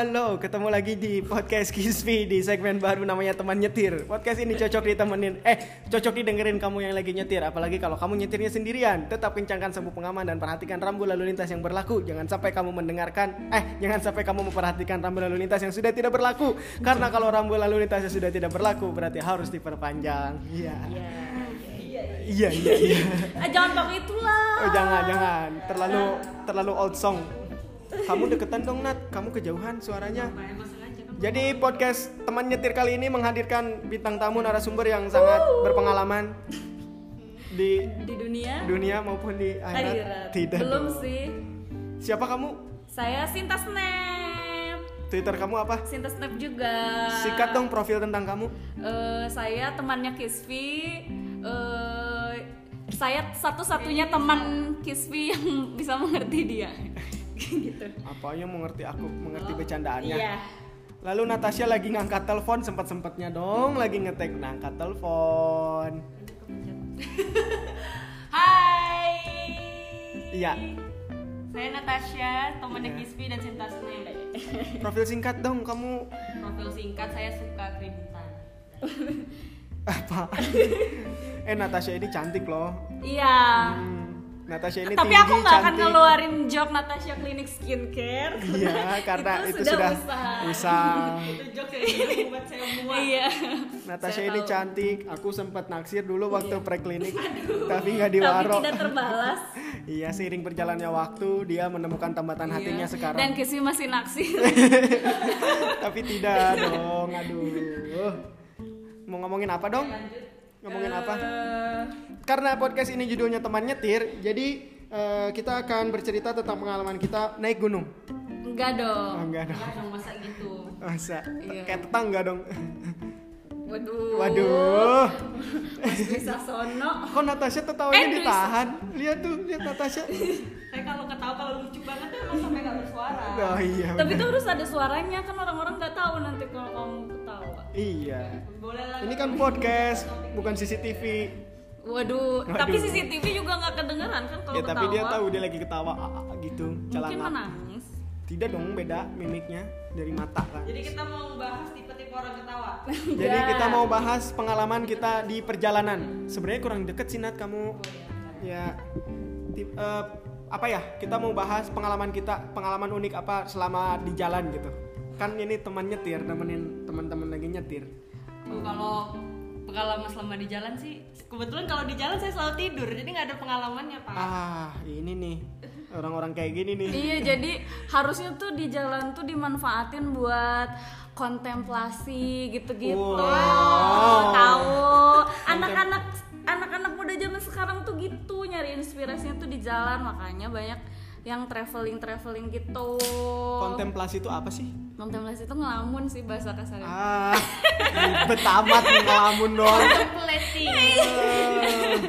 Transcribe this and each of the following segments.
halo, ketemu lagi di podcast Kisvi di segmen baru namanya teman nyetir. Podcast ini cocok ditemenin, eh cocok didengerin kamu yang lagi nyetir. Apalagi kalau kamu nyetirnya sendirian. Tetap kencangkan sabuk pengaman dan perhatikan rambu lalu lintas yang berlaku. Jangan sampai kamu mendengarkan, eh jangan sampai kamu memperhatikan rambu lalu lintas yang sudah tidak berlaku. Karena kalau rambu lalu lintasnya sudah tidak berlaku, berarti harus diperpanjang. Iya. Iya iya iya. Ah, jangan pakai itulah. Oh jangan jangan, terlalu terlalu old song. Kamu deketan dong Nat, kamu kejauhan suaranya. Jadi podcast teman nyetir kali ini menghadirkan bintang tamu narasumber yang sangat berpengalaman di Di dunia dunia maupun di akhirat. Tidak. Belum dong. sih. Siapa kamu? Saya Sinta Snap. Twitter kamu apa? Sinta Snap juga. Sikat dong profil tentang kamu. Eh, saya temannya Kisvi. Eh, saya satu-satunya teman Kisvi yang bisa mengerti dia. gitu. Apa yang mengerti aku mengerti bercandaannya. Iya. Lalu Natasha lagi ngangkat telepon sempat-sempatnya dong lagi ngetek ngangkat telepon. Hai. Iya, Saya Natasha, temannya Iya. Kisvi dan Sinta Snap. profil singkat dong kamu Profil singkat saya suka keributan. apa? eh Natasha ini cantik loh. Iya. Hmm, Natasha ini Tapi tinggi, aku nggak akan ngeluarin job Natasha Clinic Skincare. Iya, karena itu, Itu sudah sudah usah. Itu job yang buat saya muak. Iya. Natasha Saya ini tahu. cantik. Aku sempat naksir dulu waktu preklinik, tapi nggak Tapi diwaro. tidak terbalas. Iya, seiring berjalannya waktu, dia menemukan tambatan hatinya Iya. sekarang. Dan Kisi masih naksir. Tapi tidak dong, aduh. Mau ngomongin apa dong? Ngomongin apa? Eh, Karena podcast ini judulnya teman nyetir, jadi eh, kita akan bercerita tentang pengalaman kita naik gunung. enggak Oh, dong. enggak dong. dong masa gitu. Masa Iya. kayak tetangga dong. Waduh. Waduh. Mas bisa sono. Kok Natasha tetawanya Eh, ditahan? Lihat tuh, lihat Natasha. Saya kalau ketawa kalau lucu banget tuh emang sampai nggak bersuara. Oh iya. Tapi benar. itu harus ada suaranya kan orang-orang nggak tahu nanti kalau kamu. Iya. Boleh lah. Ini kan podcast, bukan CCTV. Waduh, tapi Waduh. CCTV juga nggak kedengeran kan kalau Ya ketawa. tapi dia tahu dia lagi ketawa ah, ah, gitu, Mungkin celana. menangis. Tidak dong, beda mimiknya dari mata kan. Jadi kita mau bahas tipe-tipe orang ketawa. Jadi kita mau bahas pengalaman kita di perjalanan. Sebenarnya kurang deket sih Nat kamu. Ya tip- eh, apa ya? Kita mau bahas pengalaman kita, pengalaman unik apa selama di jalan gitu. Kan ini teman nyetir, nemenin teman-teman lagi nyetir. Oh, kalau pengalaman selama di jalan sih, kebetulan kalau di jalan saya selalu tidur, jadi nggak ada pengalamannya pak. Ah, ini nih orang-orang kayak gini nih. Iya, jadi harusnya tuh di jalan tuh dimanfaatin buat kontemplasi gitu-gitu. Wow. Tahu anak-anak anak-anak muda zaman sekarang tuh gitu nyari inspirasinya tuh di jalan makanya banyak yang traveling traveling gitu. Kontemplasi itu apa sih? Kontemplasi itu ngelamun sih bahasa kasarnya. Ah, ribet amat ngelamun dong. Contemplating. Eh,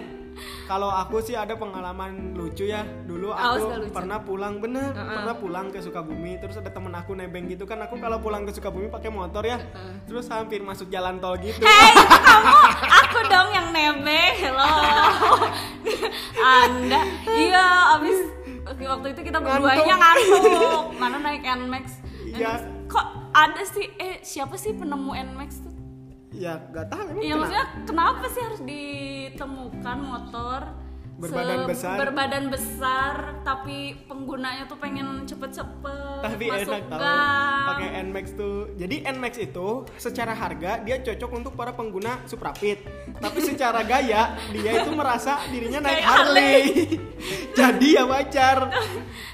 Kalau aku sih ada pengalaman lucu ya. Dulu Awas aku pernah pulang bener, pernah pulang ke Sukabumi. Terus ada temen aku nebeng gitu kan. Aku kalau pulang ke Sukabumi pakai motor ya. Terus hampir masuk jalan tol gitu. Itu kamu aku dong yang nebeng. Hello. Anda. Iya, abis waktu itu kita berduanya ngantuk. Mana naik Nmax. Iya. Kok ada sih eh siapa sih penemu Nmax tuh? Ya gak tahu emang Iya kenapa. maksudnya kenapa sih harus ditemukan motor Berbadan se- besar. berbadan besar tapi penggunanya tuh pengen cepet-cepet Tapi masuk enak tau pakai Nmax tuh. Jadi Nmax itu secara harga dia cocok untuk para pengguna Suprapit. Tapi secara gaya dia itu merasa dirinya naik Kayak Harley. Jadi ya wajar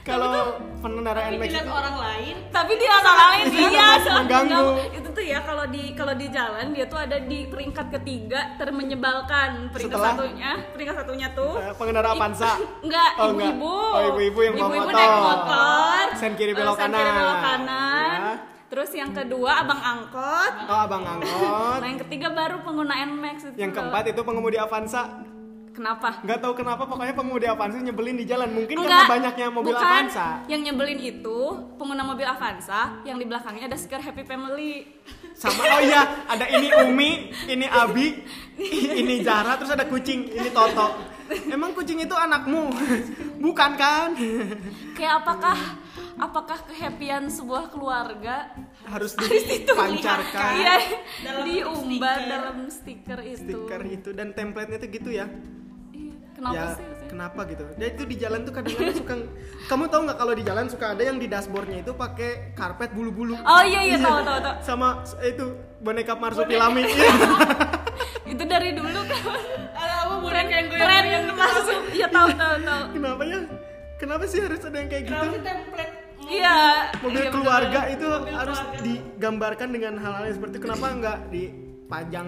kalau pengendara Nmax itu orang lain, tapi dia orang lain dia Mengganggu. itu tuh ya kalau di kalau di jalan dia tuh ada di peringkat ketiga termenyebalkan peringkat Setelah? satunya peringkat satunya tuh pengendara Avanza. enggak Oh, ibu-ibu Oh, ibu-ibu yang bawa ibu-ibu motor. naik motor Sen kiri belok sen kiri kanan. belok kanan Ya. terus yang kedua abang angkot Oh abang angkot. nah yang ketiga baru pengguna Nmax itu Yang keempat itu pengemudi Avanza. kenapa Nggak tahu kenapa pokoknya pengemudi Avanza nyebelin di jalan. Mungkin Enggak, karena banyaknya mobil bukan. Avanza. Yang nyebelin itu pengguna mobil Avanza yang di belakangnya ada stiker Happy Family. Sama oh iya, ada ini Umi, ini Abi, ini Zara, terus ada kucing, ini Toto. Emang kucing itu anakmu? Bukan kan? Kayak apakah apakah kehappyan sebuah keluarga harus harus dipancarkan Iya, Dalam diumbar stiker. dalam stiker itu. stiker itu dan template-nya tuh gitu ya Iya, kenapa ya sih? Kenapa gitu dan itu di jalan tuh kadang-kadang suka kamu tahu nggak kalau di jalan suka ada yang di dashboardnya itu pakai karpet bulu-bulu Oh iya iya tahu tahu tahu. sama s- itu boneka marsupilami Iya. Itu dari dulu kan Ada apa boneka yang tren goyang-goyang gitu masuk. Iya tahu tahu tahu. kenapa ya kenapa sih harus ada yang kayak gitu Kenapa sih template Iya. mobil iya, keluarga betul. itu Mobil harus keluarga. digambarkan dengan hal-hal yang seperti itu. kenapa nggak dipajang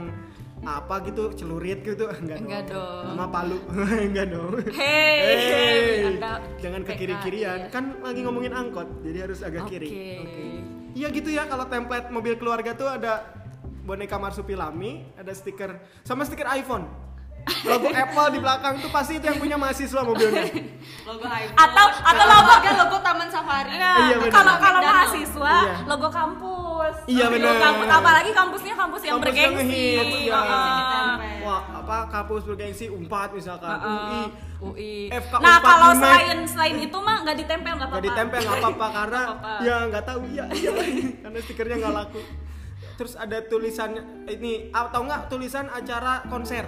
apa gitu celurit gitu. Enggak dong, Enggak dong. sama palu. Enggak dong. Hey, Hey, Anda jangan ke kiri kirian iya. kan lagi ngomongin angkot jadi harus agak Oke. kiri iya gitu ya kalau template mobil keluarga tuh ada boneka marsupilami ada stiker sama stiker iPhone. Logo Apple di belakang tuh pasti itu yang punya mahasiswa mobilnya. Logo iPhone. Atau atau logo logo Taman Safari. Nah, Iya, kalau kalau mahasiswa Iya. logo kampus. Iya, Logo benar. kampus, apalagi kampusnya kampus yang Kampus yang bergengsi. iya. Ah. wah apa kampus bergengsi Unpad misalkan Ah, UI UI. FK Nah, kalau selain selain itu mah nggak ditempel nggak apa-apa. nggak ditempel nggak apa-apa karena apa-apa. ya nggak tahu iya iya karena stikernya nggak laku terus ada tulisannya ini atau nggak tulisan acara konser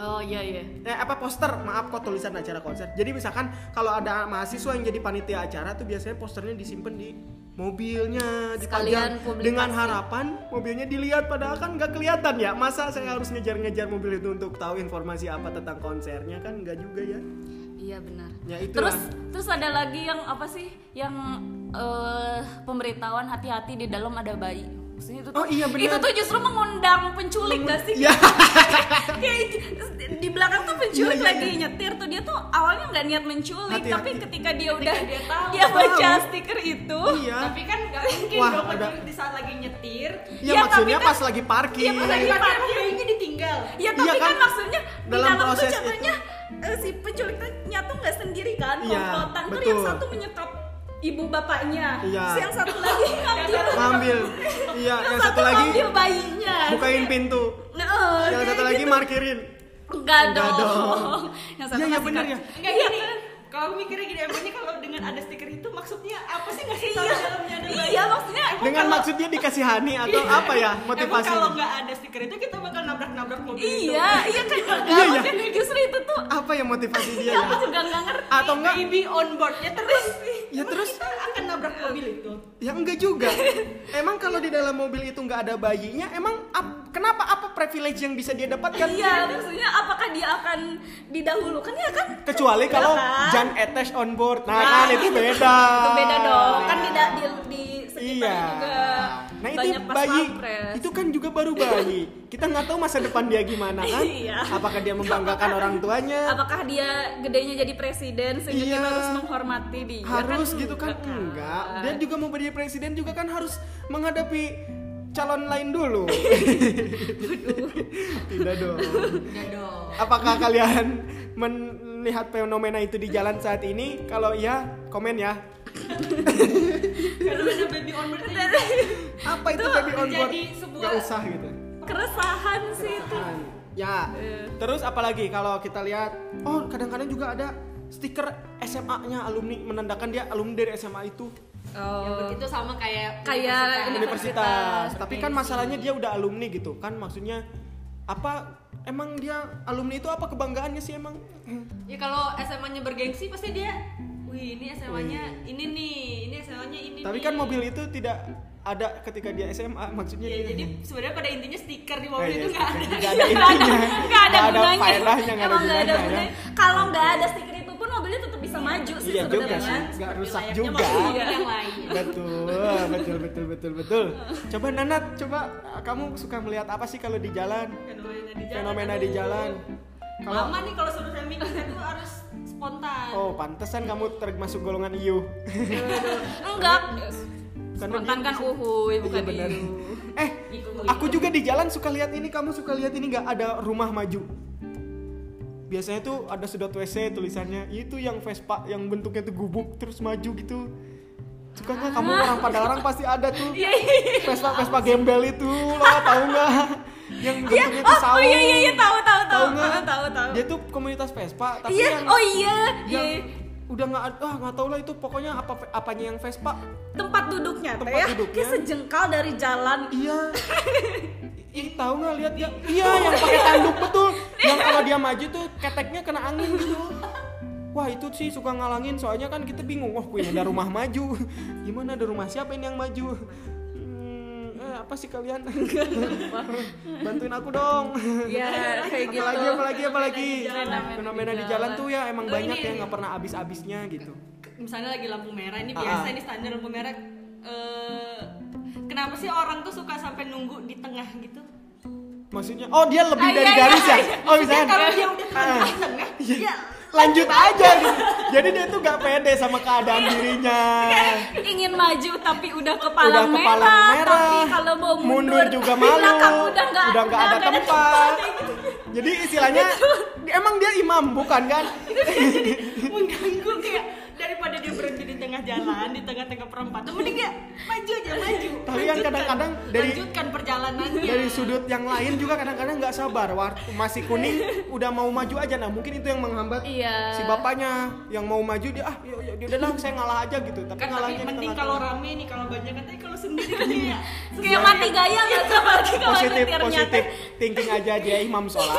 Oh iya iya. eh apa poster maaf kok tulisan acara konser jadi misalkan kalau ada mahasiswa yang jadi panitia acara tuh biasanya posternya disimpan di mobilnya dipajang publikasi. dengan harapan mobilnya dilihat padahal kan nggak kelihatan ya masa saya harus ngejar-ngejar mobil itu untuk tahu informasi apa tentang konsernya kan nggak juga ya Iya benar. Ya, itu terus lah. terus ada lagi yang apa sih? Yang eh, pemberitahuan hati-hati di dalam ada bayi. Maksudnya itu tuh, Oh, iya, benar. itu tuh justru mengundang penculik gak sih? Iya. Kayak di belakang tuh penculik Iya, iya, lagi nyetir tuh dia tuh awalnya nggak niat menculik Hati-hati. tapi ketika dia udah dia tahu. dia baca Tahu. stiker itu iya tapi kan nggak mungkin Wah, dong ada- penculik di saat lagi nyetir ya, Ya, maksudnya tapi kan- pas lagi parkir Iya, pas lagi parkir. bayinya ditinggal Ya tapi Iya kan, kan? maksudnya di Dalam dalam, tuh proses contohnya eh, si penculiknya tuh nggak sendiri kan Iya, komplotan tuh yang satu menyekap ibu bapaknya, Iya. si yang satu lagi ngambil ngambil iya yang, yang satu lagi ngambil bayinya. bukain pintu Nah, oh, yang satu lagi gitu. markirin Enggak Enggak dong. dong. Yang satu Iya, iya, kasih bener ya. Enggak Iya gini kalau mikirnya gini emangnya kalau dengan ada stiker itu maksudnya apa sih nggak sih tahu Iya, dalamnya ada bayi iya maksudnya dengan maksudnya dikasihani atau apa ya Emang motivasi kalau nggak ada stiker itu kita bakal nabrak-nabrak mobil itu. Iya, iya kan enggak. Iya, iya. Maksudnya justru itu tuh apa ya motivasi dia ya, ya aku juga nggak ngerti. atau enggak baby on board ya terus Ya terus? kita akan nabrak mobil itu? Ya enggak juga. Emang kalau di dalam mobil itu nggak ada bayinya emang ap- kenapa apa privilege yang bisa dia dapatkan? Iya, maksudnya apakah dia akan didahulukan? Ya kan? kecuali kalau kan? Jan attach on board. Nah kan itu beda itu beda. dong. Kan di di, di sekitar iya juga nah itu banyak bayi. Pampres. itu kan juga baru bayi. Kita nggak tahu masa depan dia gimana kan. Iya. apakah dia membanggakan orang tuanya? Apakah dia gedenya jadi presiden sehingga Iya. kita harus menghormati dia? Harus gitu kan? enggak enggak. Dia juga mau jadi presiden juga kan harus menghadapi calon lain dulu. Tidak dong. Dong. Apakah kalian melihat fenomena itu di jalan saat ini? Kalau iya komen ya kalau ada baby on board itu apa itu baby on board? jadi sebuah- Nggak usah gitu keresahan sih itu. Ya. Terus apalagi kalau kita lihat oh kadang-kadang juga ada stiker SMA-nya alumni menandakan dia alumni dari SMA itu. Oh. Itu sama kayak Kayak universitas. Universitas, Tapi kan masalahnya dia udah alumni gitu kan maksudnya apa emang dia alumni itu apa kebanggaannya sih emang? ya kalau SMA-nya bergengsi pasti dia wih ini SMA-nya ini nih ini SMA-nya ini Tapi nih. kan mobil itu tidak ada ketika dia SMA maksudnya ya jadi sebenarnya pada intinya stiker di Oh, mobil iya, itu nggak ada stiker. Nggak ada intinya. nggak ada ada faedahnya, nggak ada ada gunanya, ya. kalau nggak ada stiker itu pun mobilnya tetap bisa maju sih Iya juga sebenarnya sih, nggak rusak juga. Iya. yang lain Betul, betul, betul, betul, betul. Coba Nanat, coba kamu suka melihat apa sih kalau di jalan? fenomena di jalan Fenomena di jalan. Kalau Mama nih kalau suruh saya mikir itu harus spontan Oh, pantesan kamu termasuk golongan IU. enggak spontan kan uhuy bukan Iya, benar. iu. Eh, aku juga di jalan suka lihat ini, kamu suka lihat ini nggak ada rumah maju. Biasanya tuh ada sedot WC tulisannya itu yang Vespa yang bentuknya tuh gubuk terus maju gitu. Suka nggak kamu orang Padalarang pasti ada tuh Iya, iya, iya. Vespa Vespa gembel itu lo tahu nggak? Yang Iya, tuh oh, saung. oh iya iya iya tahu tahu tahu nggak? tahu tahu. Dia tuh komunitas Vespa tapi Iya, yang oh iya, yang iya. udah nggak ah nggak tahu lah itu pokoknya apa apanya yang Vespa tempat duduknya Tempat ya duduknya. kayak sejengkal dari jalan iya Ih, tahu nggak lihat ya? Iya, yang pakai tanduk betul. Yang kalau dia maju tuh keteknya kena angin gitu. Wah itu sih suka ngalangin soalnya kan kita bingung. Wah, punya ada rumah maju. Gimana ada rumah siapa ini yang maju? Apa sih kalian? Bantuin aku dong. ya kayak gitu apalagi apalagi apalagi Fenomena di jalan tuh ya emang banyak ya nggak pernah habis-habisnya gitu. misalnya lagi lampu merah ini Ah, biasa ah. ini standar lampu merah eh, kenapa sih orang tuh suka sampai nunggu di tengah gitu Maksudnya, oh dia lebih Ah, dari iya, iya, garis ya? iya. Oh misalnya kalau dia udah Ah. di tengah ya lanjut aja gitu. Jadi dia tuh gak pede sama keadaan dirinya. ingin maju tapi udah kepala Udah merah, kepala merah. tapi kalau mau mundur, juga di malu. belakang udah nggak udah nggak ada nggak tempat. Jadi istilahnya emang dia imam bukan kan? mengganggu kayak daripada dia berhenti di tengah jalan di tengah-tengah perempatan mending dia maju aja maju. Tapi kan kadang-kadang dari- lanjutkan perjalanannya. Dari sudut yang lain juga kadang-kadang nggak sabar. Waktu masih kuning udah mau maju aja. Nah mungkin itu yang menghambat Iya. si bapaknya yang mau maju dia ah ya, ya, udah lah saya ngalah aja gitu. Tapi kan tapi ngalahnya mending kalau rame nih kalau banyak kan kalau sendiri kan kayak kayak mati gaya nggak tuh? Apalagi kalau positif positif. thinking aja dia imam sholat.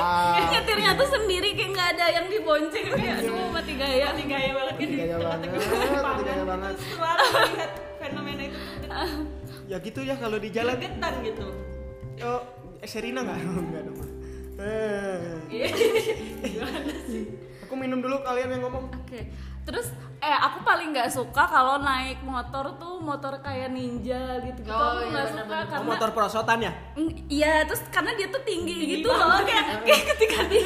nyetirnya tuh sendiri kayak nggak ada yang dibonceng. Kayak aduh mati gaya mati gaya banget kan di Tengah-tengah banget, selalu melihat fenomena itu Ya gitu ya kalau di jalan. getan gitu Oh, eh, Serina nggak? Nggak dong. Eh. Aku minum dulu kalian yang ngomong. Oke. Terus eh aku paling nggak suka kalau naik motor tuh motor kayak ninja gitu gitu. Oh, aku iya, nggak suka benar-benar. Oh, karena motor perosotan ya? Iya, terus karena dia tuh tinggi, gitu loh, kayak, kayak ketika di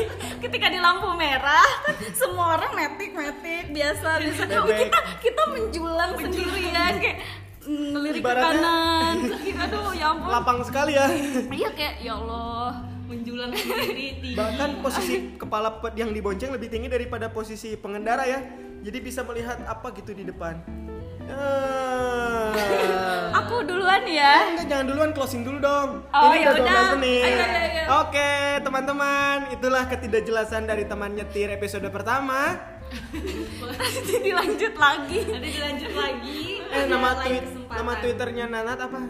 ketika di lampu merah, kan semua orang metik metik biasa biasa. Bebek. kita kita menjulang sendirian kayak mm, ngelirik ke kanan, kayak, aduh ya ampun. Lapang sekali ya. Iya kayak ya Allah. menjulang sendiri tinggi Bahkan posisi kepala yang dibonceng lebih tinggi daripada posisi pengendara ya. Jadi bisa melihat apa gitu di depan. Ah. Aku duluan ya. Enggak, jangan duluan closing dulu dong. Oh, Ini ya udah 12 udah. menit. Oke, teman-teman, itulah ketidakjelasan dari teman nyetir episode pertama. Nanti dilanjut lagi. nanti dilanjut lagi Eh, nama tweet, nama Twitternya Nanat apa?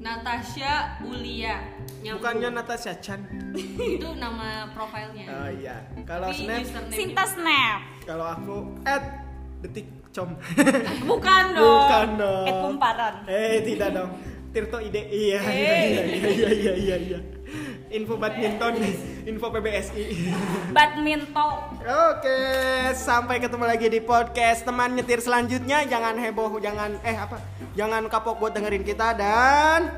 Natasha Ulia Nyambung. Bukannya Natasha Chan. itu nama profilnya Oh iya. Kalau Snap, Sinta Snap. kalau aku at detik com. Bukan dong. Bukan dong. Eh kumparan. Eh tidak dong. Tirto ide iya Eh. iya iya iya iya iya iya. Info badminton, info PBSI. Badminton. Oke, sampai ketemu lagi di podcast teman nyetir selanjutnya. Jangan heboh, jangan eh apa? Jangan kapok buat dengerin kita dan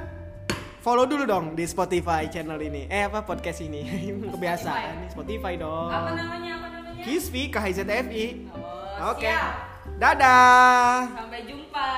follow dulu dong di Spotify channel ini. Eh apa podcast ini? Kebiasaan nih Spotify dong. apa namanya apa namanya Kisvi KHZFI. Oh, Oke. siap. Dadah. sampai jumpa